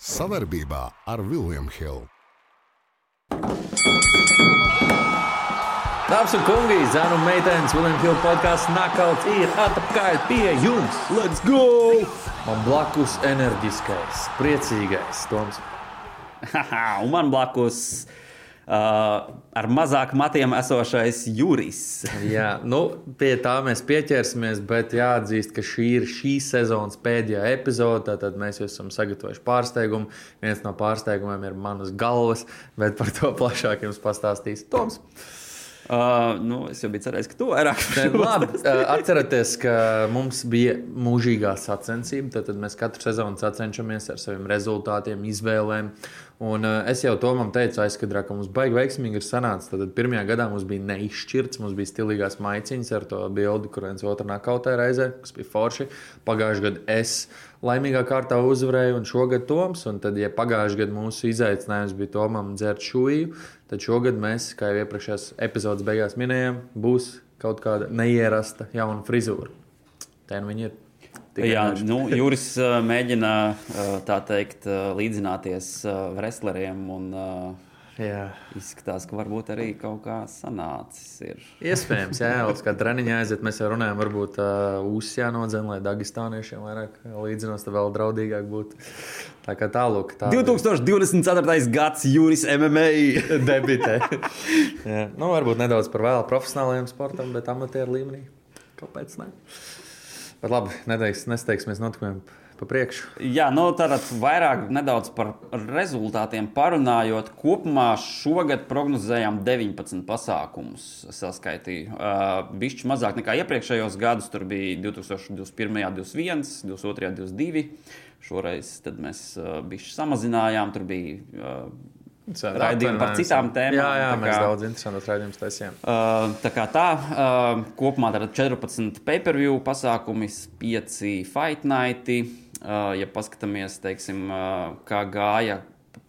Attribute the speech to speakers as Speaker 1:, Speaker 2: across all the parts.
Speaker 1: Savarbībā ar Vilniņu Hildu.
Speaker 2: Dāmas un kungi, zēnu un meitenes, Vilniņš Hilda podkāsts Nakauts ir atpakaļ pie jums. Let's go! Man blakus enerģiskais, priecīgais Toms.
Speaker 3: un man blakus uh, ar mazāk matiem esošais Juris.
Speaker 2: Jā, nu, pie tā mēs pieķersimies, bet jāatzīst, ka šī ir šīs sezonas pēdējā epizode. Tad mēs jau esam sagatavojuši pārsteigumu. Viens no pārsteigumiem ir manas galvas, bet par to plašāk jums pastāstīs Toms.
Speaker 3: Uh, nu, es jau biju cerējis, ka tu vairāk
Speaker 2: Labi, uh, atcerieties, ka mums bija mūžīgā sacensība. Tad, tad mēs katru sezonu sacenšamies ar saviem rezultātiem, izvēlēm. Un, uh, es jau to man teicu, aizkadrā, ka mums baigi veiksmīgi ir sanācis. Tad pirmajā gadā mums bija neizšķirts, mums bija stilīgās maiciņas ar to bildi, kur viens otru nakautē reizē, kas bija forši. Pagājušajā gadā es laimīgā kārtā uzvarēju, un šogad Toms. Un tad, ja pagājušajā gadā mūsu izaicinājums bija Tomam dzert šūju, tad šogad mēs, kā jau iepriekšējās epizodes beigās minējām, būs kaut kāda neierasta jauna frizūra. Tā nu viņi ir.
Speaker 3: Jā, nu, Juris mēģina tā teikt, līdzināties wrestleriem un Jā. Izskatās, ka varbūt arī kaut kā sanācis. Ir.
Speaker 2: Iespējams, jā, uz kā treniņā aiziet. Mēs jau runājam, varbūt uh, ūsas jānodzen, lai dagestāniešiem vairāk līdzinos, tad vēl draudīgāk būtu. Tā kā tālāk. Tā
Speaker 3: 2024. gads Juris MMA
Speaker 2: debitē. jā, nu, varbūt nedaudz par vēlu profesionālajiem sportam, bet amatieru līmenī. Kāpēc ne? Bet labi, neteiks, nesteigsimies notikumiem pa priekšu.
Speaker 3: Jā, nu tad vairāk par rezultātiem parunājot. Kopumā šogad prognozējām 19 pasākumus. Saskaitīju. Uh, Bišķi mazāk nekā iepriekšējos gadus. Tur bija 2021, 2021, 2022, 2022. Šoreiz mēs uh, bišķi samazinājām. Tur bija uh, raidījumi par citām tēmām.
Speaker 2: Jā, jā kā, mēs daudz interesantus raidījumus taisījām.
Speaker 3: Uh, tā kā tā, uh, kopumā 14 pay-per-view pasākumi, 5 fight nighti. Uh, ja paskatāmies, teiksim, uh, kā gāja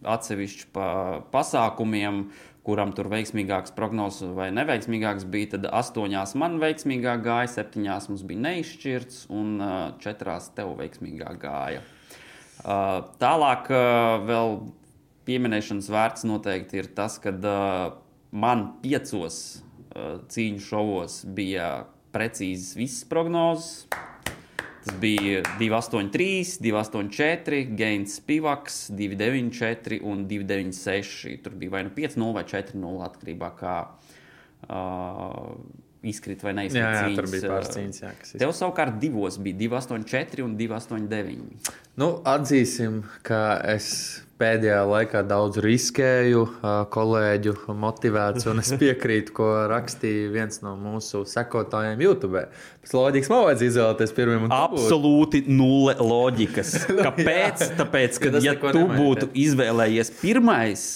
Speaker 3: atsevišķi pa pasākumiem, kuram tur veiksmīgāks prognozes vai neveiksmīgāks bija, tad astoņās man veiksmīgāk gāja, septiņās mums bija neizšķirts un uh, četrās tev veiksmīgāk gāja. Tālāk vēl pieminēšanas vērts noteikti ir tas, ka uh, man piecos uh, cīņu šovos bija precīzas visas prognozes. Tas bija 283, 284, Gains Pivaks, 294 un 296. Tur bija vai nu 5-0 vai 4-0 atkarībā no kā. Uh, Izkrīt vai neizkrīt.
Speaker 2: Jā, jā tur bija pāris cīņas. Jā,
Speaker 3: Tev savukārt divos bija 284 un 289.
Speaker 2: Nu, atzīsim, ka es pēdējā laikā daudz riskēju, kolēģu motivēts, un es piekrītu, ko rakstīja viens no mūsu sekotājiem YouTube. Pēc loģikas man vajadzēja izvēlēties pirmajam.
Speaker 3: Absolūti nulle loģikas. Kāpēc? Tāpēc, ka, ja tu būtu izvēlējies pirmais,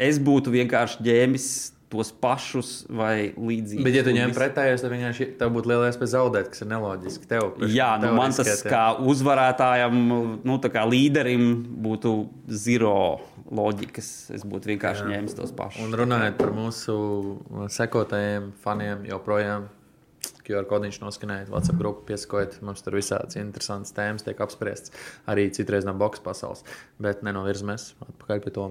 Speaker 3: es būtu vienkārši ģēmis tos pašus vai līdzīgus.
Speaker 2: Bet, ja tu ņem pretējos, tad vienkārši tev būtu liela iespēja zaudēt, kas ir neloģiski. Tev,
Speaker 3: Jā, nu, man tas kā uzvarētājam, nu, kā līderim būtu zero loģikas. Es būtu vienkārši Jā. ņēmis tos pašus.
Speaker 2: Un runājot par mūsu sekotājiem, faniem, joprojām. QR kodiņš noskanēja, WhatsApp grupu piesakojiet. Mums tur visādas interesantas tēmas tiek apspriestas. Arī citreiz no boxe pasaules. Bet nenovirzamies atpakaļ pie to.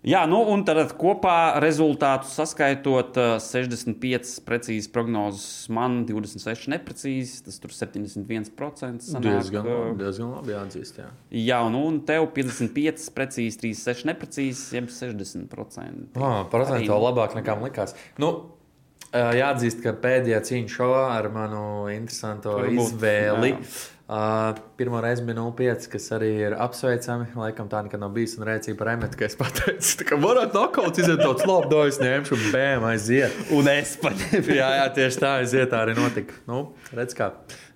Speaker 3: Jā, nu un tad kopā rezultātus saskaitot 65 precīzi prognozes, man 26 neprecīzi, tas tur 71%. Sanāk,
Speaker 2: diezgan, labi, diezgan labi jāatzīst. Jā,
Speaker 3: jā nu, un tev 55 precīzi, 36 neprecīzi, jeb 60%.
Speaker 2: Oh, Procentuāli vēl labāk nekā man likās. Nu, Jāatzīst, ka pēdējā cīņa šovā ar manu interesanto izvēli. Jā Uh, pirmo reizi bija 0,5, kas arī ir apsveicami. Laikam tā nekad nav bijis. Un rēcīja par emetu, ka es pateicu, ka varētu nokauts iziet tāds labs, do es ņemšu, un bēm aiziet.
Speaker 3: Un es paņēmu.
Speaker 2: jā, jā, tieši tā aiziet, tā arī notika. Nu, redz kā.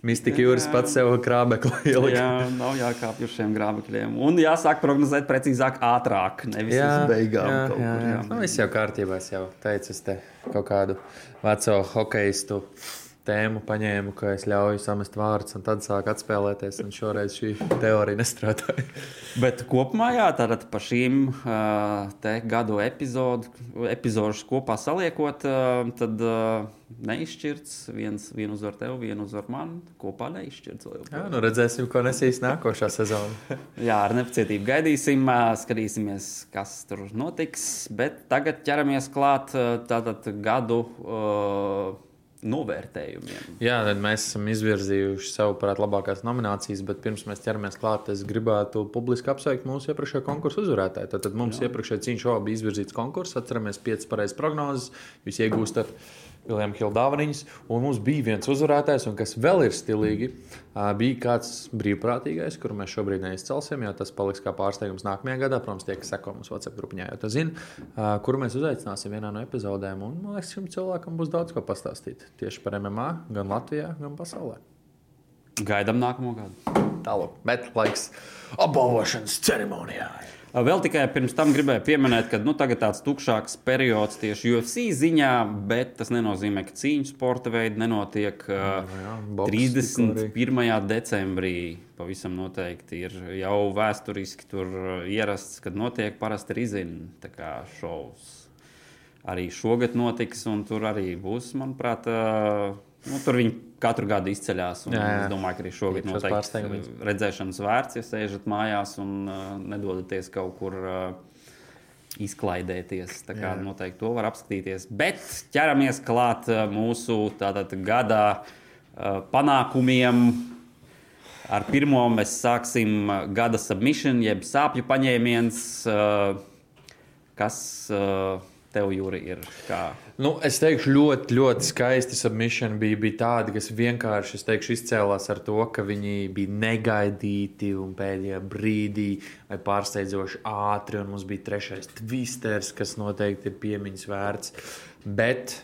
Speaker 2: Mistika jūras pats sev krāpekli ielika.
Speaker 3: Jā, nav jākāpj uz šiem grābekļiem. Un jāsāk prognozēt precīzāk, ātrāk, nevis jā, beigām. Jā, kaut jā,
Speaker 2: kur, jā. Nu, viss jau kārtībā, es jau teicu, es te kaut kādu veco hokeistu tēmu paņēmu, ka es ļauju samest vārdus, un tad sāku atspēlēties. Un šoreiz šī teorija nestrādāja.
Speaker 3: Bet kopumā, jā, tātad par šīm uh, gadu epizodu, epizodus kopā saliekot, uh, tad uh, neizšķirts. Viens, vienu uzvaru tev, vienu uzvaru man. Kopā neizšķirts.
Speaker 2: Jā, nu redzēsim, ko nesīs nākošā sezona.
Speaker 3: jā, ar nepacietību gaidīsim, skatīsimies, kas tur notiks. Bet tagad ķeramies klāt tātad gadu. Uh, novērtējumiem.
Speaker 2: Jā, tad mēs esam izvirzījuši sev parāt labākās nominācijas, bet pirms mēs ķeramies klāt, es gribētu publiski apsveikt mūsu iepriekšējā konkursa uzvarētāju. Tad, tad mums iepriekšējā cīņa šovā bija izvirzīts konkurss, atceramies piecas pareizas prognozes, jūs iegūstat. Viljams Hilda dāvaniņas, un mums bija viens uzvarētājs, un kas vēl ir stilīgi, bija kāds brīvprātīgais, kuru mēs šobrīd neizcelsim, jo tas paliks kā pārsteigums nākamajā gadā. Protams, tie, kas seko mums WhatsApp grupiņā, jau to zina, kuru mēs uzaicināsim vienā no epizodēm. Un, man liekas, šim cilvēkam būs daudz ko pastāstīt tieši par MMA, gan Latvijā, gan pasaulē.
Speaker 3: Gaidām nākamo gadu.
Speaker 2: Tālāk, bet laiks apbalvošanas ceremonijai.
Speaker 3: Vēl tikai pirms tam gribēju pieminēt, ka nu, tagad tāds tukšāks periods tieši UFC ziņā, bet tas nenozīmē, ka cīņu sporta veidi nenotiek. Jā, jā, boks, 31. decembrī pavisam noteikti ir jau vēsturiski tur ierasts, kad notiek parasti rizina šovs. Arī šogad notiks, un tur arī būs, manuprāt, nu, tur viņi katru gadu izceļas. Es domāju, ka arī šogad noteikti redzēšanas vērts, ja sēžat mājās un uh, nedodaties kaut kur. Uh, Izklaidēties. Tā kā jā. noteikti to var apskatīties. Bet ķeramies klāt mūsu tātad, gada uh, panākumiem. Ar pirmo mēs sāksim gada submission, jeb sāpju paņēmiens. Kas tev, Jūri, ir? Kā?
Speaker 2: Nu, es teikšu, ļoti, ļoti skaisti submission bija, bija tādi, kas vienkārši teikšu, izcēlās ar to, ka viņi bija negaidīti un pēdējā brīdī vai pārsteidzoši ātri. Un mums bija trešais twisters, kas noteikti ir piemiņas vērts. Bet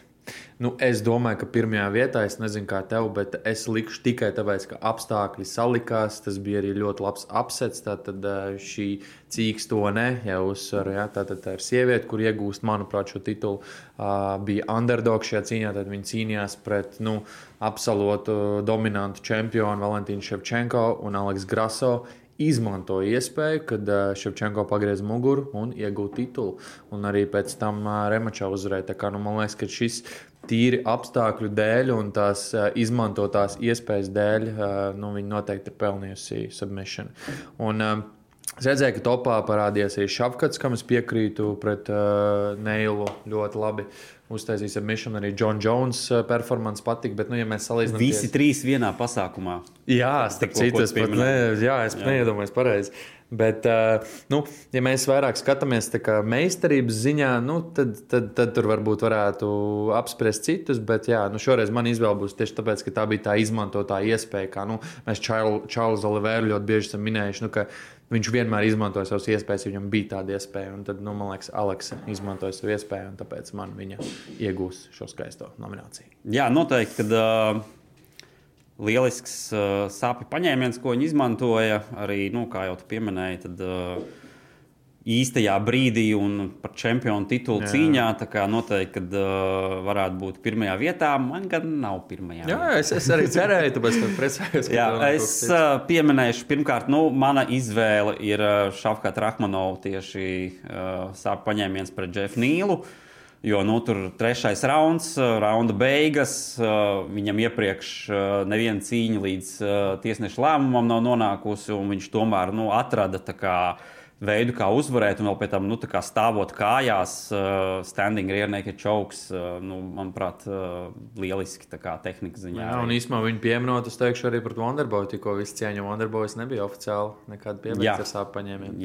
Speaker 2: Nu, es domāju, ka pirmajā vietā, es nezinu, kā tev, bet es likšu tikai tāpēc, ka apstākļi salikās. Tas bija arī ļoti labs apsets. Tātad šī cīkstone, jau uzsver, ja, tātad tā ir sieviete, kur iegūst, manuprāt, šo titulu, bija underdog šajā cīņā. Tad viņi cīnījās pret nu, absolūtu dominantu čempionu Valentīnu Ševčenko un Aleksu Graso izmantoja iespēju, kad Ševčenko pagriez muguru un iegūta titulu. Un arī pēc tam Remačā uzvarēja. Kā, nu, man liekas, ka šis tīri apstākļu dēļ un tās izmantotās iespējas dēļ, nu, viņa noteikti ir pelnījusi submission. Un, Es redzēju, ka topā parādījās arī Šafkats, kam es piekrītu pret uh, Neilu ļoti labi. Uztaisīs ar Mišanu arī John Jones performance patika, bet, nu, ja mēs salīdzinām.
Speaker 3: Visi ties... trīs vienā pasākumā.
Speaker 2: Jā, starp citu, es pat ne, jā, es jā. neiedomājos pareizi. Bet, nu, ja mēs vairāk skatāmies meistarības ziņā, nu, tad, tad, tad tur varbūt varētu apspriest citus. Bet jā, nu, šoreiz man izvēle būs tieši tāpēc, ka tā bija tā izmantotā iespēja. Kā nu, mēs Čārlis Oliveru ļoti bieži esam minējuši, nu, ka viņš vienmēr izmantoja savas iespējas, viņam bija tāda iespēja. Un tad, nu, man liekas, Aleksa izmantoja savu iespēju, un tāpēc man viņa iegūs šo skaisto nomināciju.
Speaker 3: Jā, noteikti. Kad, uh lielisks uh, sāpju paņēmiens, ko viņi izmantoja. Arī, nu, kā jau pieminēji, tad, uh, īstajā brīdī un par čempionu titulu jā. cīņā. Tā kā noteikti, kad uh, varētu būt pirmajā vietā, man gan nav pirmajā.
Speaker 2: Jā, vietā. es, es arī cerēju, tāpēc es priecājos.
Speaker 3: Jā, es uh, pieminēšu, pirmkārt, nu, mana izvēle ir uh, Šafkat Rahmanovs tieši uh, sāpju paņēmiens pret Jeffu Nīlu. Uh, Jo nu, tur trešais rauns, raunda beigas. Viņam iepriekš neviena cīņa līdz tiesneša lēmumam nav nonākusi, un viņš tomēr nu, atrada veidu, kā uzvarēt, un vēl pēc tam nu, stāvot kājās, standing chokes, uh, nu, manuprāt, lieliski tehnikas ziņā.
Speaker 2: Jā, un īsumā viņu pieminot, es teikšu arī par Wonderboy, tikko viss cieņa Wonderboys nebija oficiāli nekāda pieminēta ar sāpju paņēmienu.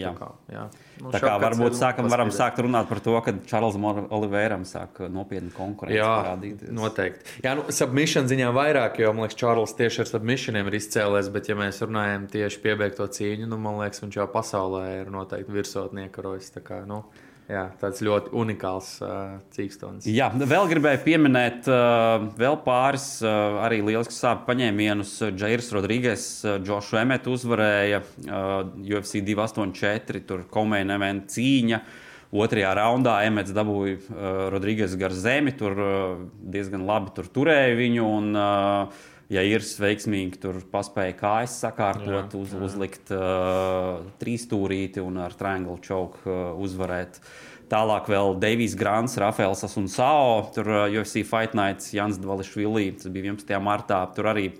Speaker 3: Nu, tā kā varbūt sākam, varam sākt runāt par to, ka Čārlis Oliveram sāk nopietni konkurēt.
Speaker 2: Jā, parādīties. noteikti. Jā, nu, submission ziņā vairāk, jo, man liekas, Čārlis tieši ar submissioniem ir izcēlēs, bet ja mēs runājam tieši piebeigto cīņu, nu, man liekas, viņš jau pasaulē ir no noteikti virsotnieka rojas. Tā kā, nu, Jā, tāds ļoti unikāls uh, cīkstons.
Speaker 3: Jā, vēl gribēju pieminēt uh, vēl pāris uh, arī lielisks sāpju paņēmienus. Džeirs Rodrīgas, uh, Džošu Emetu uzvarēja uh, UFC 284, tur komēna event cīņa. Otrajā raundā Emets dabūja uh, Rodrīgas gar zemi, tur uh, diezgan labi tur turēja viņu. Un, uh, ja ir veiksmīgi, tur paspēja kājas sakārtot, uz, uzlikt uh, trīsstūrīti un ar triangle choke uh, uzvarēt. Tālāk vēl Deivijs Grants, Rafaels un Sao. Tur uh, UFC Fight Nights, Jans Dvališvili, tas bija 11. martā. Tur arī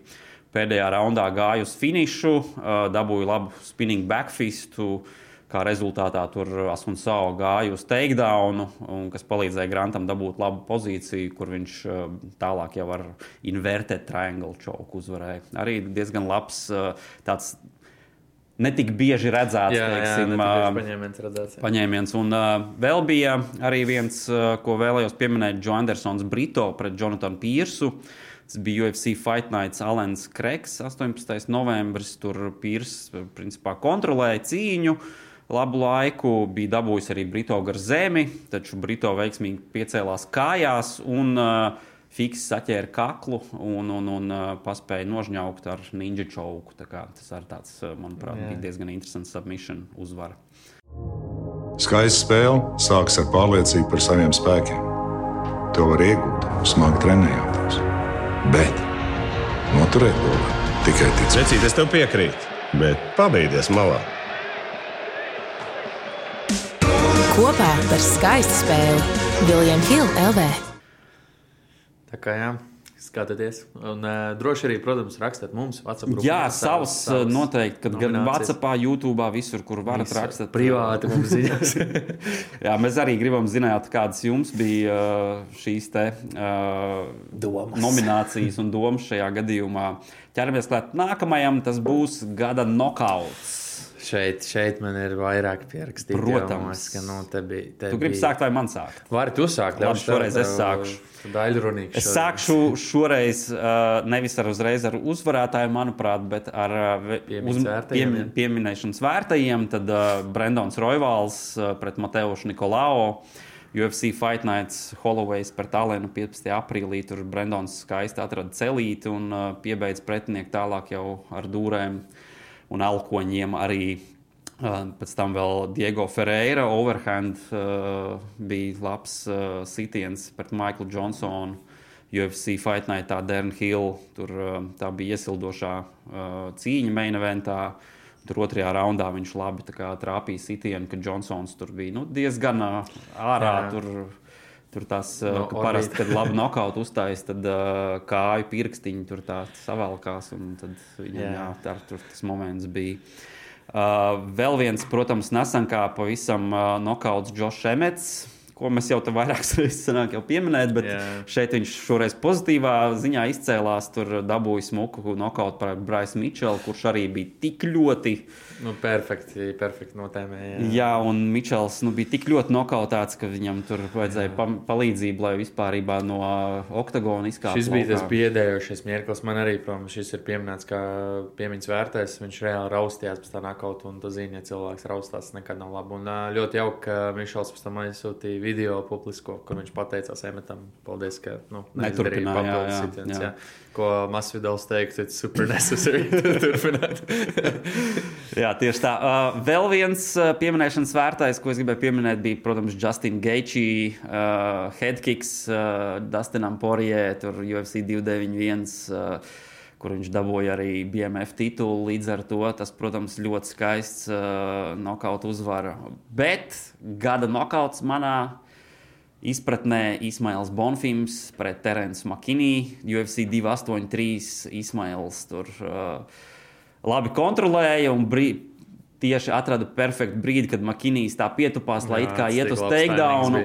Speaker 3: pēdējā raundā gāja uz finišu, uh, dabūja labu spinning backfistu. Uh, kā rezultātā tur Asunsao gāja uz takedownu, kas palīdzēja Grantam dabūt labu pozīciju, kur viņš eh, tālāk jau ar inverted triangle choke uzvarēja. Arī diezgan labs eh, tāds. Netik bieži redzēts,
Speaker 2: Jā,
Speaker 3: teiksim,
Speaker 2: jā,
Speaker 3: ā,
Speaker 2: paņēmiens redzēts. jā.
Speaker 3: paņēmiens. Un uh, vēl bija arī viens, uh, ko vēlējos pieminēt, Joe Andersons Brito pret Jonatanu Piersu. Tas bija UFC Fight Nights, Alans Kreks, 18. novembris. Tur Pierss principā kontrolēja cīņu. Labu laiku bija dabūjis arī Brito gar zemi, taču Brito veiksmīgi piecēlās kājās un uh, fiks saķēra kaklu un, un, un uh, paspēja nožņaukt ar ninja čauku. Tas arī tāds, uh, manuprāt,
Speaker 2: Jā.
Speaker 3: bija diezgan interesants submission uzvara.
Speaker 4: Skaista spēle sākas ar pārliecību par saviem spēkiem. To var iegūt, smagi trenējoties. Bet noturēt to tikai ticēt.
Speaker 5: Vecīt, es tev piekrītu, bet pabeigties malā.
Speaker 6: Kopā par skaistu spēli Viljams Hilde LV.
Speaker 2: Tā kā jā, skatieties. Un uh, droši arī, protams, rakstiet mums, WhatsApp. grupā
Speaker 3: Jā, savs uh, noteikti, kad gan
Speaker 2: nominācijas.
Speaker 3: WhatsApp, YouTube, visur, kur varat
Speaker 2: Visu
Speaker 3: rakstīt.
Speaker 2: Privāti mums ziņas.
Speaker 3: Jā, mēs arī gribam zināt, kādas jums bija šīs te, uh,
Speaker 2: Domas.
Speaker 3: nominācijas un domas šajā gadījumā. Ķeramies klāt nākamajam, tas būs gada nokauts.
Speaker 2: Šeit, šeit man ir vairāk pierakstīts.
Speaker 3: Protams.
Speaker 2: ka nu, te bija. Te
Speaker 3: Tu gribi
Speaker 2: bija-
Speaker 3: sākt vai man sākt?
Speaker 2: Vari tu sākt?
Speaker 3: Labi,
Speaker 2: ļaušu tev,
Speaker 3: šoreiz es
Speaker 2: tev
Speaker 3: sākšu.
Speaker 2: Daļrunīgs.
Speaker 3: Es sākšu šoreiz uh, nevis ar uzreiz ar uzvarētāju, manuprāt, bet ar uh,
Speaker 2: vērtajiem,
Speaker 3: piem, pieminēšanas vērtajiem. Tad uh, Brendons Roivāls uh, pret Mateušu Nikolao. UFC Fight Nights Holloway's par Talenu 15. aprīlī. Tur Brendons skaisti atrada celīti un uh, piebeidz pretinieku tālāk jau ar dūrēm un alkoņiem arī. Pēc tam vēl Diego Ferreira, overhand uh, bija labs uh, sitiens pret Maiklu Johnsonu. UFC Fight Night, Darren Hill. Tur uh, tā bija iesildošā uh, cīņa main eventā. Tur otrajā raundā viņš labi trāpīja sitienu, ka Johnsons tur bija nu, diezgan ārā.
Speaker 2: Jā.
Speaker 3: Tur, tur tas
Speaker 2: No
Speaker 3: no, parasti, kad labi nokautu uzstājas, tad uh, kāju pirkstiņi tur tā savalkās. Tad viņam
Speaker 2: Jā.
Speaker 3: jā, tā, tur tas moments bija. Uh, vēl viens, protams, nesen kā pavisam uh, nokauts Džošs Emets, ko mēs jau vairākas reizes senāk jau pieminējām, bet
Speaker 2: Jā.
Speaker 3: šeit viņš šoreiz pozitīvā ziņā izcēlās. Tur dabūja smuku nokautu par Braisu Mičelu, kurš arī bija tik ļoti.
Speaker 2: Nu, perfekti, perfekti notēmē. Jā.
Speaker 3: Jā, un Mičels nu, bija tik ļoti nokautāts, ka viņam tur vajadzēja pa palīdzību, lai vispār no uh, oktagona izkāptu.
Speaker 2: Šis bija tas
Speaker 3: laukā.
Speaker 2: biedējošais mirklis. Man arī, protams, šis ir pieminēts kā piemiņas vērtēs. Viņš reāli raustījās pēc tā nakauta, un tu zini, ja cilvēks raustās, tas nekad nav labi. Un ā, ļoti jauki, ka Mišels pēc tam aizsūtīja video publisko, kur viņš pateicās Emetam. Paldies, ka nu, neizdarīja papildus sitiens,
Speaker 3: jā.
Speaker 2: jā. Ko Masvidals teiktu, it's super necessary turpināt.
Speaker 3: Jā, tieši tā. Uh, vēl viens uh, pieminēšanas vērtājs, ko es gribēju pieminēt, bija, protams, Justin Geičī, uh, headkicks uh, Dustinam Porijē, tur UFC 291. Uh, Kur viņš dabūja arī BMF titulu. Līdz ar to tas, protams, ļoti skaists uh, nokauts uzvara. Bet gada nokauts manā izpratnē Ismails Bonfīms pret Terensu Makinī, UFC 283. Ismails tur uh, labi kontrolēja un brī, tieši atrada perfektu brīdi, kad Makinīs tā pietupās, lai
Speaker 2: Jā,
Speaker 3: it kā iet uz takedown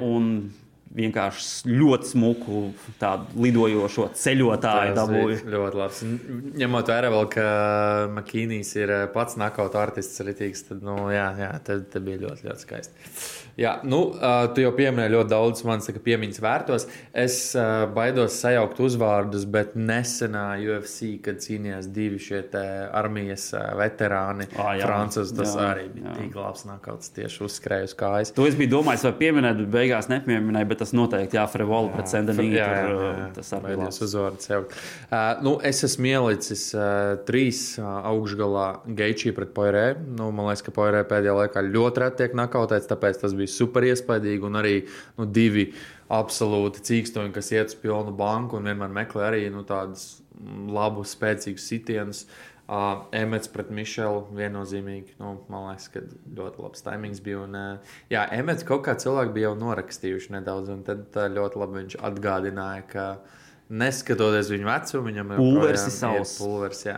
Speaker 3: vienkārši ļoti smuku tādu lidojošo ceļotāju
Speaker 2: bija Ļoti labi. Ņemot vērā, vēl, ka Makīnijas ir eh, pats nakauts artists, ritīgs, tad, nu, jā, jā te, te bija ļoti, ļoti skaisti. Jā, nu, uh, tu jau pieminēji ļoti daudz manas piemiņas vērtos. Es uh, baidos sajaukt uzvārdus, bet nesenā UFC, kad cīnījās divi šie armijas veterāni,
Speaker 3: jā.
Speaker 2: Francūzi, tas
Speaker 3: Jā,
Speaker 2: arī bija
Speaker 3: jā.
Speaker 2: tik labs nakauts tieši uzskrēja uz kājas.
Speaker 3: To es biju domājis, vai pieminēt, bet beigās nepieminēju. Bet tas noteikti jā, Frevola pret Sendenīgu.
Speaker 2: Jā, jā, jā, jā.
Speaker 3: Tas arī
Speaker 2: uzvaru sev. Uh, nu, es esmu ielicis uh, trīs uh, augšgalā Geičī pret Poirē. Nu, man liekas, ka Poirē pēdējā laikā ļoti reti tiek nakautēts, tāpēc tas bija super iespaidīgi. Un arī nu, divi absolūti cīkstoņi, kas iet uz pilnu banku un vienmēr meklē arī nu, tādus labus, spēcīgus sitienus. Uh, Emets pret Mišelu viennozīmīgi. Nu, man liekas, ka ļoti labs timings bija. Un, uh, jā, Emets kaut kā cilvēki bija jau norakstījuši nedaudz, un tad uh, ļoti labi viņš atgādināja, ka neskatoties viņa vecumu, viņam
Speaker 3: Pulveris ir
Speaker 2: joprojām iet
Speaker 3: savs.
Speaker 2: Pulveris, jā.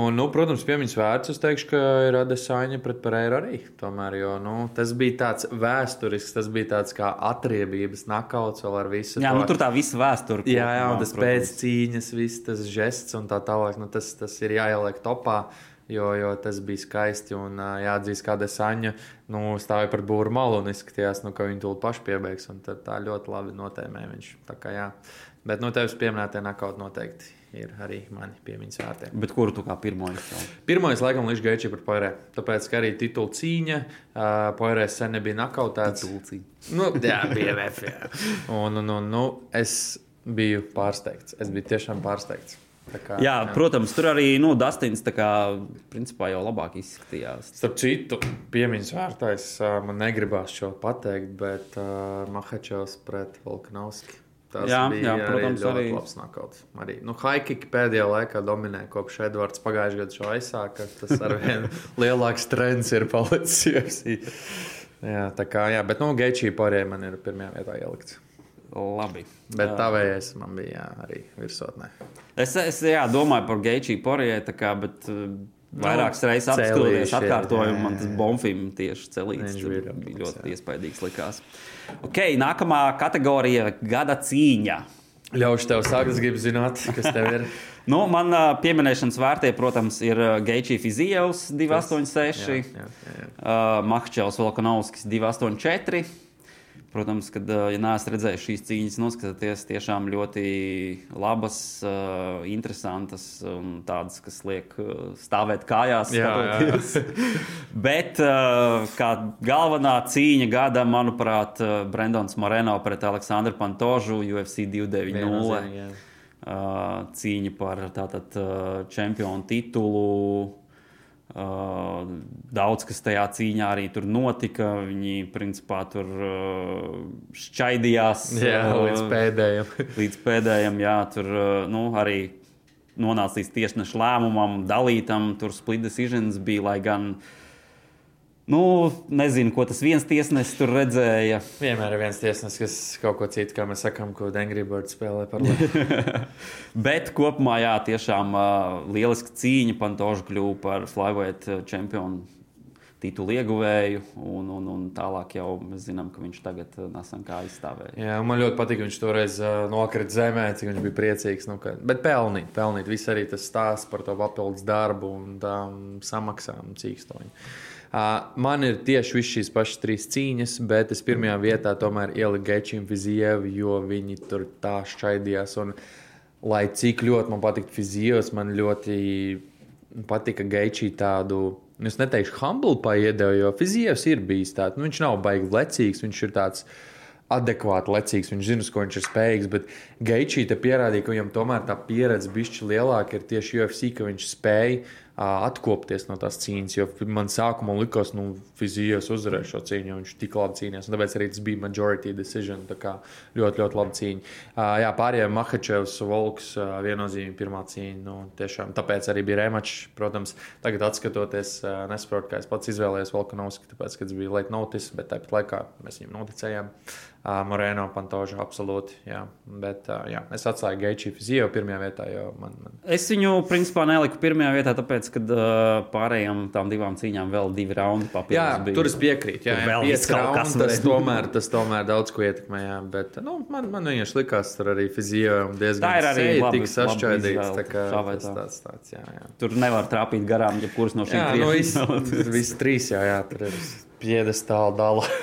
Speaker 2: un, nu, protams, piemiņas vērts, es teikšu, ka ir Adesāņa pret Pereiru arī. Tomēr, jo, nu, tas bija tāds vēsturisks, tas bija tāds kā atriebības nakauts vēl ar visu.
Speaker 3: Jā,
Speaker 2: to-
Speaker 3: nu, tur tā visa vēsture.
Speaker 2: Jā, jā, un tas
Speaker 3: protams.
Speaker 2: pēc cīņas, viss tas žests un tā tālāk, nu, tas, tas ir jāieliek topā. Jo, jo tas bija skaisti un jāatzīst, kāda saņa nu, stāvēja par būru malu un izskatījās, nu, ka viņi to paši piebeigs. Tā ļoti labi notēmē viņš. Tā kā, jā. Bet no tevis pieminētie nakaut noteikti ir arī mani piemiņas vērtē.
Speaker 3: Bet kuru tu kā pirmo izcēli?
Speaker 2: Pirmais, laikam, Līdz Gaičī par Poirē. Tāpēc, ka arī titula cīņa, uh, Poirē sen nebija nakautēts. Nu, jā, bija VF. Jā. Un, un, un, nu, es biju pārsteigts. Es biju tiešām pārsteigts. Kā,
Speaker 3: Jā, protams, tur arī nu, Dustins kā, principā jau labāk izskatījās.
Speaker 2: Starp citu, piemiņas vērtājs man negribās šo pateikt, bet uh, Mahačovs pret Volkanovski. Tas
Speaker 3: Jā,
Speaker 2: bija
Speaker 3: jā, protams,
Speaker 2: ļoti
Speaker 3: arī.
Speaker 2: labs nakauts. Arī nu, Haikiki pēdējā laikā dominē kopš Edvards pagājušajā gadā šo aizsāka. Tas ar vien lielāks trends ir palicis. Jā, tā kā, jā, bet nu, Geičī pārējai man ir pirmajā vietā ielikts.
Speaker 3: Labi.
Speaker 2: Bet tā vējais man bija jā, arī virsotnē.
Speaker 3: Es, es jā, domāju par tā kā, bet uh, vairākas reizes
Speaker 2: celīši
Speaker 3: apskatoties,
Speaker 2: ir,
Speaker 3: atkārtoju,
Speaker 2: jā,
Speaker 3: man tas
Speaker 2: jā.
Speaker 3: bombfim tieši celīts.
Speaker 2: Viņš bija
Speaker 3: bija ļoti iespaidīgs likās. Ok, nākamā kategorija - gada cīņa.
Speaker 2: Ļaušu tev sākt, es gribu zināt, kas tev ir.
Speaker 3: Nu, man uh, pieminēšanas vērtē, protams, ir Geičī Fizijevs 286,
Speaker 2: Jā, jā, jā, jā.
Speaker 3: uh, Mahčevs Volkanovskis 284. Protams, kad, uh, ja neesat redzējuši šīs cīņas, noskatieties tiešām ļoti labas, interesantas un tādas, kas liek stāvēt kājās.
Speaker 2: Jā,
Speaker 3: skatoties. Bet kā galvenā cīņa gada, manuprāt, Brendons Moreno pret Aleksandru Pantožu UFC 290.
Speaker 2: Viennozīmīgi, jā.
Speaker 3: Uh, cīņa par tātad čempionu titulu. Uh, daudz kas tajā cīņā arī tur notika. Viņi principā tur uh, šķaidījās
Speaker 2: Jā,
Speaker 3: uh,
Speaker 2: līdz pēdējiem.
Speaker 3: līdz pēdējiem. Jā, tur uh, nu, arī nonāca līdz tiesneša lēmumam, dalītam. Tur split decisions bija, lai gan. Nu, nezinu, ko tas viens tiesnesis tur redzēja.
Speaker 2: Vienmēr ir viens tiesnesis, kas kaut ko citu, kā mēs sakām, ko Dengrībārds spēlē par labu.
Speaker 3: Bet kopumā, jā, tiešām uh, lieliska cīņa. Pantoža kļuva par flyweight čempionu titulu ieguvēju, un, un, un tālāk jau mēs zinām, ka viņš tagad nesen kā izstāvēja.
Speaker 2: Jā, man ļoti patīk, ka viņš toreiz uh, nokrita zemē, cik viņš bija priecīgs. Nu, ka, bet pelnīt, pelnīt. Viss arī tas stāsts par to papildus darbu un tām samaksām cīkstoņu. Man ir tieši visas šīs pašas trīs cīņas, bet es pirmajā vietā tomēr ieliku Gečinu Fizievu, jo viņi tur tā šķaidījās. Un, lai cik ļoti man patīk Fizievs, man ļoti patika Gečī tādu. Es neteikšu, humble paiedevu, jo Fizievs ir bijis tāds. Nu, viņš nav baigi lecīgs, viņš ir tāds adekvāti lecīgs, viņš zina, ko viņš ir spējīgs. Bet Geičī te pierādīja, ka viņam tomēr tā pieredze bišķi lielāka ir tieši UFC, ka viņš spēja atkopties no tās cīņas. Jo man sākumā likās, ka nu, Fizijas uzvarēs šo cīņu, viņš tik labi cīnījās. Tāpēc arī tas bija majority decision. Tā kā ļoti, ļoti laba cīņa. Ā, Jā, pārējie Mahačevs, Volks, ā, viennozīmīgi pirmā cīņa. Nu, tiešām, tāpēc arī bija remačs. Protams, tagad skatoties, ā, nesaprotu, kā es pats izvēlējos Volkanovski, tāpēc, ka tas bija late notice, bet tāpat laikā mēs viņam noticējām. Uh, Moreno, Pantoža, absolūti. Jā. Bet uh, jā, es atstāju Geičiju Fiziju pirmajā vietā, jo man, man
Speaker 3: Es viņu principā neliku pirmajā vietā, tāpēc, ka uh, pārējām tām divām cīņām vēl divi raundi papildus.
Speaker 2: Jā,
Speaker 3: bija.
Speaker 2: tur es piekrītu. Jā, jā
Speaker 3: vēl
Speaker 2: raundi, tas, tomēr, tas tomēr daudz ko ietekmē. Jā, bet nu, man, man vienkārši likās, tur arī fizijā diezgan
Speaker 3: Tā ir arī
Speaker 2: seja
Speaker 3: labi-
Speaker 2: sašķaidīts. tā kā
Speaker 3: tā
Speaker 2: tas
Speaker 3: tā.
Speaker 2: tāds, tāds, jā, jā.
Speaker 3: Tur nevar trāpīt garām, ja kurš no šīm
Speaker 2: Jā, nu, viss, viss trīs, jā, jā, tur ir piedestāla dala.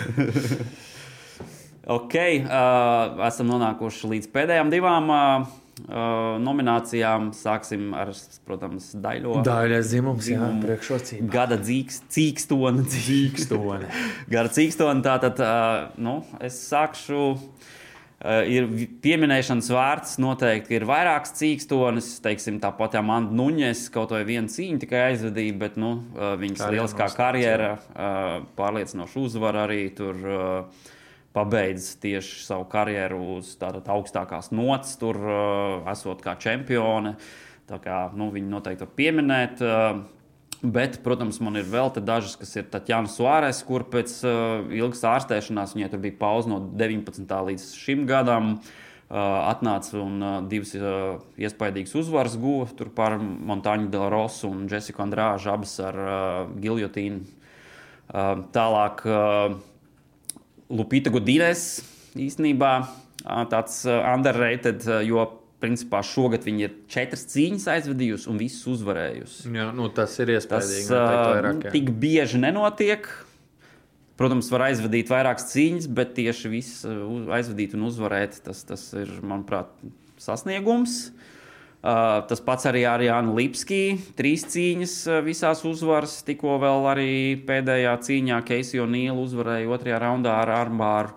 Speaker 3: Ok, uh, esam nonākuši līdz pēdējām divām uh, uh, nominācijām. Sāksim ar, protams, daļo.
Speaker 2: Daļais dzimums, jā, priekšrocība.
Speaker 3: Gada dzīks, cīkstoni.
Speaker 2: Cīkstoni.
Speaker 3: Gada cīkstoni. Tātad, uh, nu, es sākšu. Uh, ir pieminēšanas vērts noteikti, ir vairākas cīkstonis. Teiksim, tāpat jau man Nuņes kaut vai viena cīņa tikai aizvadīja, bet nu, uh, viņas lieliskā karjera, uh, pārliecinoša uzvara arī tur. Uh, Pabeidz tieši savu karjeru uz tādas augstākās nots, tur uh, esot kā čempione. Tā kā nu, viņi noteikti var pieminēt. Uh, Bet, protams, man ir vēl dažas, kas ir Tatjana Suārēs, kur pēc uh, ilgas ārstēšanās viņai tur bija pauze no 19. līdz šim gadam. Atnāca un divas iespaidīgas uzvaras guva tur par Montāņu Del Rosu un Jessiku Andrāžu, abas ar giljotīnu. Tālāk Lupita Gudīnes īstenībā tāds underrated, jo principā šogad viņa ir četras cīņas aizvadījusi un visas uzvarējusi.
Speaker 2: Jā, nu, tas ir
Speaker 3: Tas
Speaker 2: iespējams.
Speaker 3: uh, tik bieži nenotiek. Protams, var aizvadīt vairākas cīņas, bet tieši viss aizvadīt un uzvarēt, tas, tas ir, manuprāt, sasniegums. Uh, tas pats arī ar Jānu Lipski. Trīs cīņas visās uzvaras. Tikko vēl arī pēdējā cīņā Keisija Nīla uzvarēja otrajā raundā ar Armbāru.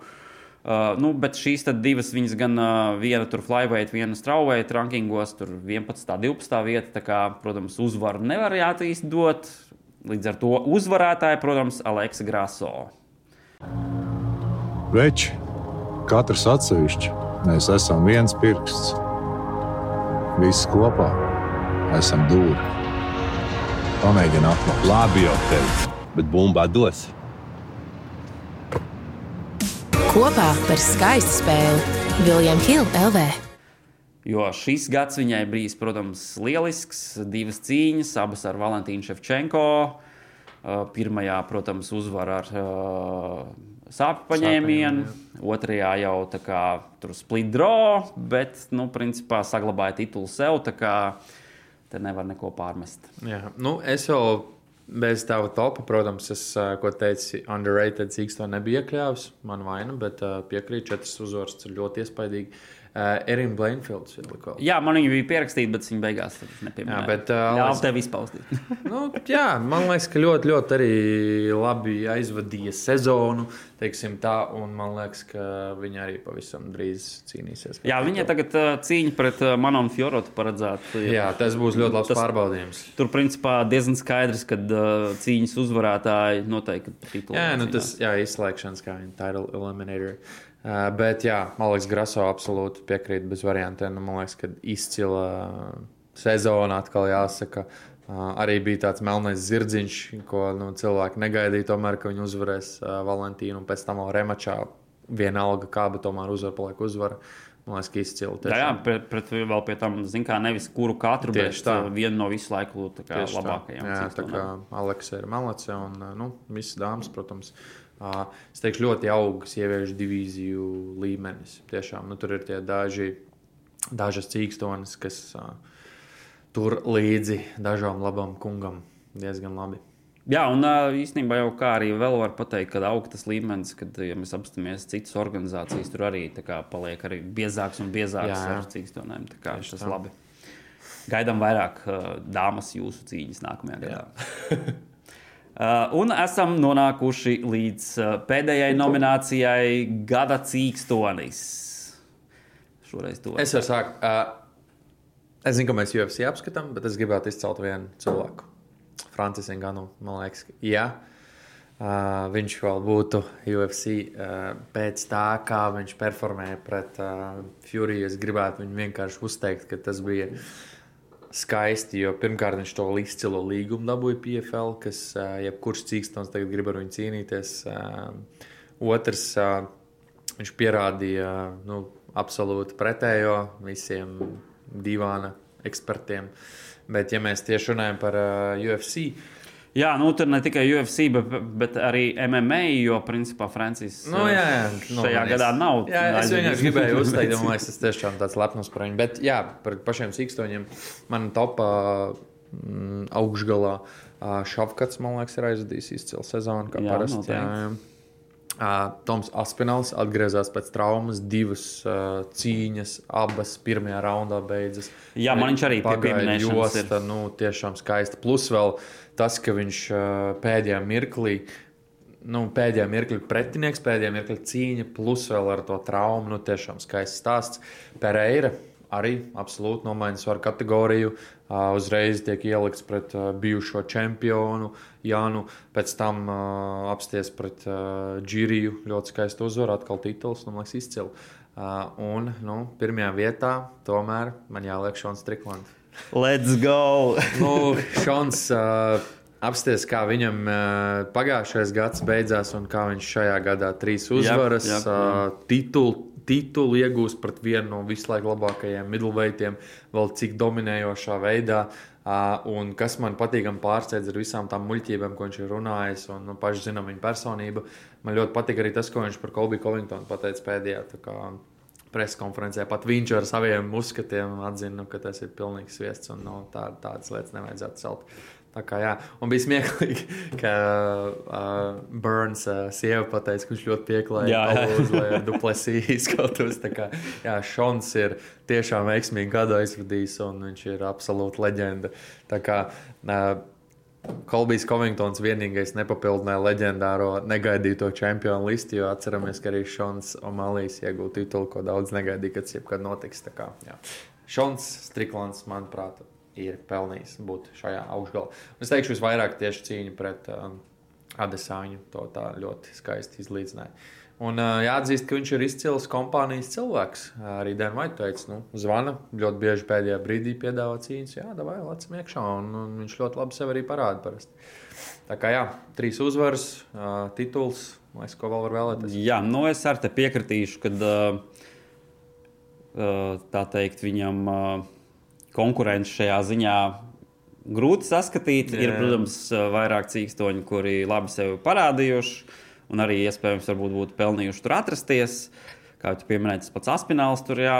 Speaker 3: Uh, nu, bet šīs divas viņas gan uh, viena tur flyweight, viena strawweight rankingos, tur 11. un 12. vieta. Kā, protams, uzvaru nevar jātīst dot. Līdz ar to uzvarētāji, protams, Aleksa Graso.
Speaker 4: Veči, katrs atsevišķi, mēs esam viens pirksts. Visi kopā esam dūri. Pamēģini atklāt.
Speaker 5: Labi jau tevi, bet bumbā dos.
Speaker 6: Kopā par skaistu spēli Viljams Hilde LV.
Speaker 3: Jo šis gads viņai bijis, protams, lielisks. Divas cīņas, abas ar Valentīnu Ševčenko. Pirmajā, protams, uzvara ar uh, sāpju paņēmienu, otrajā jau tā kā tur split draw, bet, nu, principā saglabāja titulu sev. Tā kā te nevar neko pārmest.
Speaker 2: Jā, nu, es jau bez tava topa, protams, es, ko teici, underrated cīks to nebija iekļāvis. Man vaina, bet piekrīt, četras uzvaras ir ļoti iespaidīgi. Uh, Erina Blainfields ir likā.
Speaker 3: Jā, man viņa bija pierakstīta, bet viņa beigās nepieminēja.
Speaker 2: Jā, bet, uh, Alex-
Speaker 3: tev izpaustīt.
Speaker 2: Nu, jā, man liekas, ka ļoti, ļoti arī labi aizvadīja sezonu. teiksim Tā, un man liekas, ka viņa arī pavisam drīz cīnīsies.
Speaker 3: Jā, viņa tagad uh, cīņa pret uh, Manu un Fjorotu paredzēta.
Speaker 2: Jā, tas būs ļoti labs
Speaker 3: Tas-
Speaker 2: pārbaudījums.
Speaker 3: Tur, principā, diezgan skaidrs, ka uh, cīņas uzvarētāji noteikti titulu
Speaker 2: Jā, nu
Speaker 3: cīnās.
Speaker 2: tas jā, izslēgšanas kā viņa title eliminator. Uh, bet, jā, man liekas, Graso absolūti piekrīt bez variantiem. Nu, man liekas, ka izcila sezona atkal jāsaka. Uh, arī bija tāds melnais zirdziņš, ko nu, cilvēki negaidīja. Tomēr, ka viņi uzvarēs uh, Valentīnu un pēc tam vēl remačā. Vienalga, kā, bet tomēr uzvar paliek uzvara. Man liekas, ka izcila.
Speaker 3: Jā, jā, pret, pret vēl pie tam, zin kā, nevis kuru katru,
Speaker 2: Tieši
Speaker 3: bet
Speaker 2: tā.
Speaker 3: uh, vienu no visu laiku labākajiem.
Speaker 2: Jā, tā kā Aleksa ir Malace un nu, visas dāmas, protams. ā, Es teikšu, ļoti augsts sieviešu divīziju līmenis. Tiešām nu, tur ir tie daži, dažas cīkstonas, kas tur līdzi dažām labam kungam diezgan labi.
Speaker 3: Jā, un īstenībā jau kā arī vēl var pateikt, ka augsts līmenis, kad, ja mēs apstāmies citas organizācijas, tur arī kā paliek arī biezāks un biezāks
Speaker 2: Jā, jā.
Speaker 3: ar cīkstonēm. Tas
Speaker 2: tā.
Speaker 3: labi. Gaidām vairāk uh, dāmas jūsu cīņas nākamajā gadā. Uh, un esam nonākuši līdz uh, pēdējai nominācijai Gada cīkstonis. Šoreiz to
Speaker 2: Es varu sākt. ā, Es zinu, ka mēs UFC apskatām, bet es gribētu izcelt vienu cilvēku. Francis Enganu, man liekas, ka jā. Uh, viņš vēl būtu UFC uh, pēc tā, kā viņš performēja pret uh, Fury. Es gribētu viņu vienkārši uzteikt, ka tas bija skaisti. Jo pirmkārt, viņš to izcilo līgumu dabūja PFL, kas uh, jebkurš cīkstons tagad grib ar viņu cīnīties. Uh, otrs, uh, viņš pierādīja nu, absolūti pretējo visiem divāna ekspertiem. Bet, ja mēs tieši runājam par uh, UFC,
Speaker 3: Jā, nu tur ne tikai UFC, bet, bet arī MMA, jo principā Francis
Speaker 2: Nu, jā, jā. Nu,
Speaker 3: šajā gadā
Speaker 2: es-
Speaker 3: nav.
Speaker 2: Jā, es
Speaker 3: aizvadījis.
Speaker 2: vienkārši gribēju uzteikt, man liekas, tas tiešām tāds lepns par viņu. Bet, jā, par pašiem sīkstoņiem man topā mm, augšgalā Šafkats, man liekas, ir aizvadījis izcilu sezonu, kā
Speaker 3: Jā,
Speaker 2: parasti. Jā,
Speaker 3: noteikti.
Speaker 2: jā. Uh, Toms Aspināls atgriezās pēc traumas, divas uh, cīņas, abas pirmajā raundā beidzas.
Speaker 3: Jā, man viņš arī pie
Speaker 2: pagāja
Speaker 3: pieminēšanas ir.
Speaker 2: josta, nu, tiešām skaista. Plus vēl tas, ka viņš uh, pēdējā mirklī, nu, pēdējā mirklī pretinieks, pēdējā mirklī cīņa, plus vēl ar to traumu, nu, tiešām skaists stāsts. Pereira arī absolūti nomaiņas var kategoriju. Uzreiz tiek ielikts pret bijušo čempionu Jānu, pēc tam apsties pret Džiriju. Ļoti skaisti uzvar, atkal tituls, nu, man liekas, izcili. Un nu, pirmajā vietā tomēr man jāliek Šons Triklands.
Speaker 3: Let's go!
Speaker 2: Nu, Šons uh, apsties, kā viņam uh, pagājušais gads beidzās, un kā viņš šajā gadā trīs uzvaras,
Speaker 3: jā, jā.
Speaker 2: uh, titulu, titulu iegūst pret vienu no visu laiku labākajiem middleweightiem, vēl cik dominējošā veidā. Un kas man patīkami pārsteidz ar visām tām muļķībām, ko viņš ir runājis, un nu, paši zinām viņa personību. Man ļoti patīk arī tas, ko viņš par Kolbiju Covingtonu pateica pēdējā preskonferencē. Pat viņš ar saviem uzskatiem atzina, ka tas ir pilnīgs sviests un no, tā, tādas lietas nevajadzētu celt. Tā kā, jā. un bija smieklīgi, ka uh, Burns uh, sieva pateica, ka viņš ļoti
Speaker 3: jā.
Speaker 2: palūdz, lai duplesī izskautos. Tā kā, jā, Šons ir tiešām veiksmīgi gadu aizvadījis, un viņš ir absolūta leģenda. Tā kā uh, Kolbijs Covingtons vienīgais nepapildināja leģendāro negaidīto čempionu listu, jo atceramies, ka arī Šons Omalijs iegūta titulu, ko daudz negaidīja, kad tas jebkad notiks. Tā kā, jā. Šons Striklants, manuprāt, ir pelnījis būt šajā augšgalā. Un Es teikšu, visvairāk tieši cīņa pret um, Adesāņu to tā ļoti skaisti izlīdzināja. Un uh, jāatzīst, ka viņš ir izcils kompānijas cilvēks. Arī Dienvidas teica, nu, zvana ļoti bieži pēdējā brīdī piedāvā cīņas. Jā, vai lecam iekšā, un, un viņš ļoti labi sev arī parāda. Parasti. Tā kā jā, trīs uzvaras, uh, tituls, lai ko vēl var vēlēties.
Speaker 3: Jā, nu es ar te piekritīšu, ka tā teikt, viņam uh, konkurence šajā ziņā grūti saskatīt.
Speaker 2: Jā.
Speaker 3: Ir, protams, vairāk cīkstoņi, kuri labi sevi parādījuši, un arī iespējams būtu pelnījuši tur atrasties. Kā jau pieminēja, tas pats Aspināls tur jā,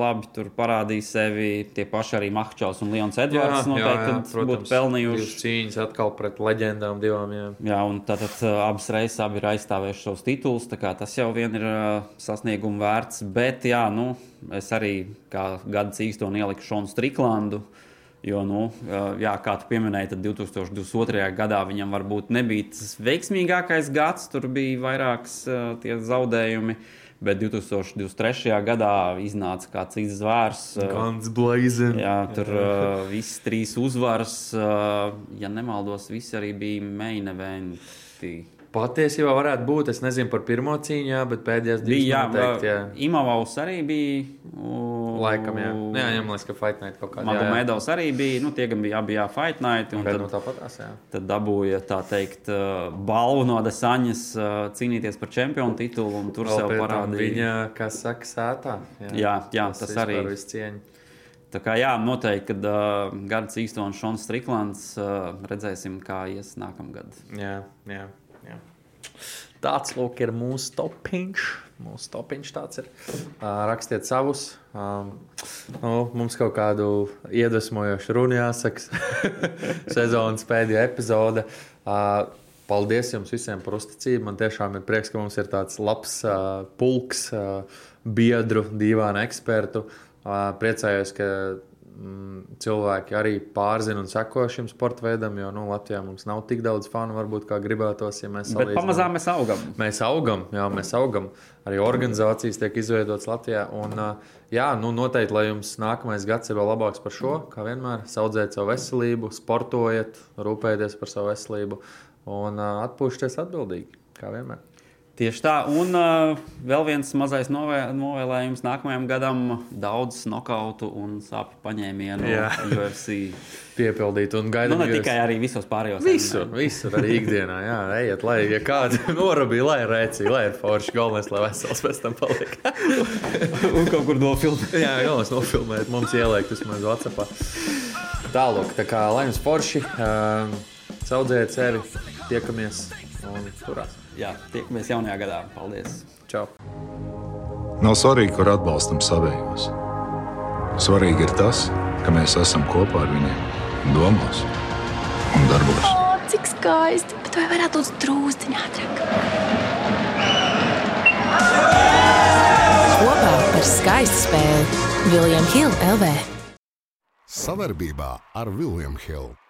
Speaker 3: labi tur parādīja sevi. Tie paši arī Mahčovs un Lions Edvards noteikti būtu pelnījuši.
Speaker 2: Cīņas atkal pret leģendām divām. Jā.
Speaker 3: Jā, un tātad uh, abas reizes abi ir aizstāvējuši savus titulus. Tas jau vien ir uh, sasnieguma vērts. Bet, jā, nu, es arī kā gada cīkstoni ieliku Šonu Striklandu. Jo, nu, uh, jā, kā tu pieminēji, tad 2022. gadā viņam varbūt nebija tas veiksmīgākais gads. Tur bija vairākas uh, tie zaudējumi. Bet 2023. gadā iznāca kāds cits zvērs. uh,
Speaker 2: Gans Blazing.
Speaker 3: Jā, tur uh, viss trīs uzvaras, uh, ja nemaldos, visi arī bija main eventi.
Speaker 2: Patiesībā varētu būt. Es nezinu par pirmo cīņu, jā, bet pēdējās divas
Speaker 3: Bija, jā,
Speaker 2: noteikti, jā.
Speaker 3: Imavaus arī bija. Uh,
Speaker 2: Laikam, jā. Nu, Jā, ņem liekas, ka Fight Night kaut kādā
Speaker 3: Magomedovs arī bija. Nu, tie gan bija abi jā, Fight Night. Un
Speaker 2: Bet
Speaker 3: tad,
Speaker 2: nu tāpatās, jā.
Speaker 3: tad dabūja tā teikt uh, balvu no Desaņas uh, cīnīties par čempionu titulu. Un tur
Speaker 2: Vēl
Speaker 3: sev parādīja.
Speaker 2: Viņa, kas saka, sētā.
Speaker 3: Jā, jā, tas arī.
Speaker 2: ir cieņa.
Speaker 3: Tā kā jā, noteikti, kad uh, Gārds Īstons un Šons Striklands uh, redzēsim, kā ies nākamgad.
Speaker 2: Jā, jā, jā. Tāds lūk, ir mūsu topiņš. Mūsu topiņš tāds ir. Rakstiet savus. Um, nu, mums kaut kādu iedvesmojošu runu jāsaka. Sezonas pēdējā epizode. Uh, paldies jums visiem par uzticību. Man tiešām ir prieks, ka mums ir tāds labs uh, pulks, uh, biedru, dīvainu ekspertu. Uh, priecājos, ka mm, cilvēki arī pārzina un seko šim sporta veidam, jo nu, Latvijā mums nav tik daudz fanu, varbūt kā gribētos. Ja mēs
Speaker 3: Bet
Speaker 2: salīdzinām.
Speaker 3: pamazām mēs augam.
Speaker 2: Mēs augam, jā, mēs augam. Arī organizācijas tiek izveidotas Latvijā. Un, jā, nu, noteikti, lai jums nākamais gads ir vēl labāks par šo, kā vienmēr, audzēt savu veselību, sportojiet, rūpējieties par savu veselību un atpūšties atbildīgi, kā vienmēr.
Speaker 3: Tieši tā, un uh, vēl viens mazais novē, novēlējums nākamajam gadam - daudz nokautu un sāpju paņēmienu
Speaker 2: Jā.
Speaker 3: UFC.
Speaker 2: Piepildīt un
Speaker 3: Nu,
Speaker 2: gaidīt.
Speaker 3: ne tikai arī visos pārējos.
Speaker 2: Visur, visur arī ikdienā. Jā, ejiet, lai ja kāda norabīja, lai ir rēcīga, lai ir forši. Galvenais, lai vesels pēc tam paliek.
Speaker 3: un kaut kur nofilmēt.
Speaker 2: Jā, galvenais nofilmēt, mums ielikt vismaz WhatsApp. Tālāk, tā kā lai jums forši, um, saudzējiet sevi, tiekamies un turās
Speaker 3: jā, tiekamies jaunajā gadā. Paldies!
Speaker 2: Čau!
Speaker 4: Nav svarīgi, kur atbalstam savējos. Svarīgi ir tas, ka mēs esam kopā ar viņiem, domās un darbos.
Speaker 7: O, oh, cik skaisti! Bet vai varētu būt drūzdiņā ātrāk?
Speaker 6: Kopā par skaistu spēli Viljams Hilde LV.
Speaker 1: Savarbībā ar Viljams Hildu.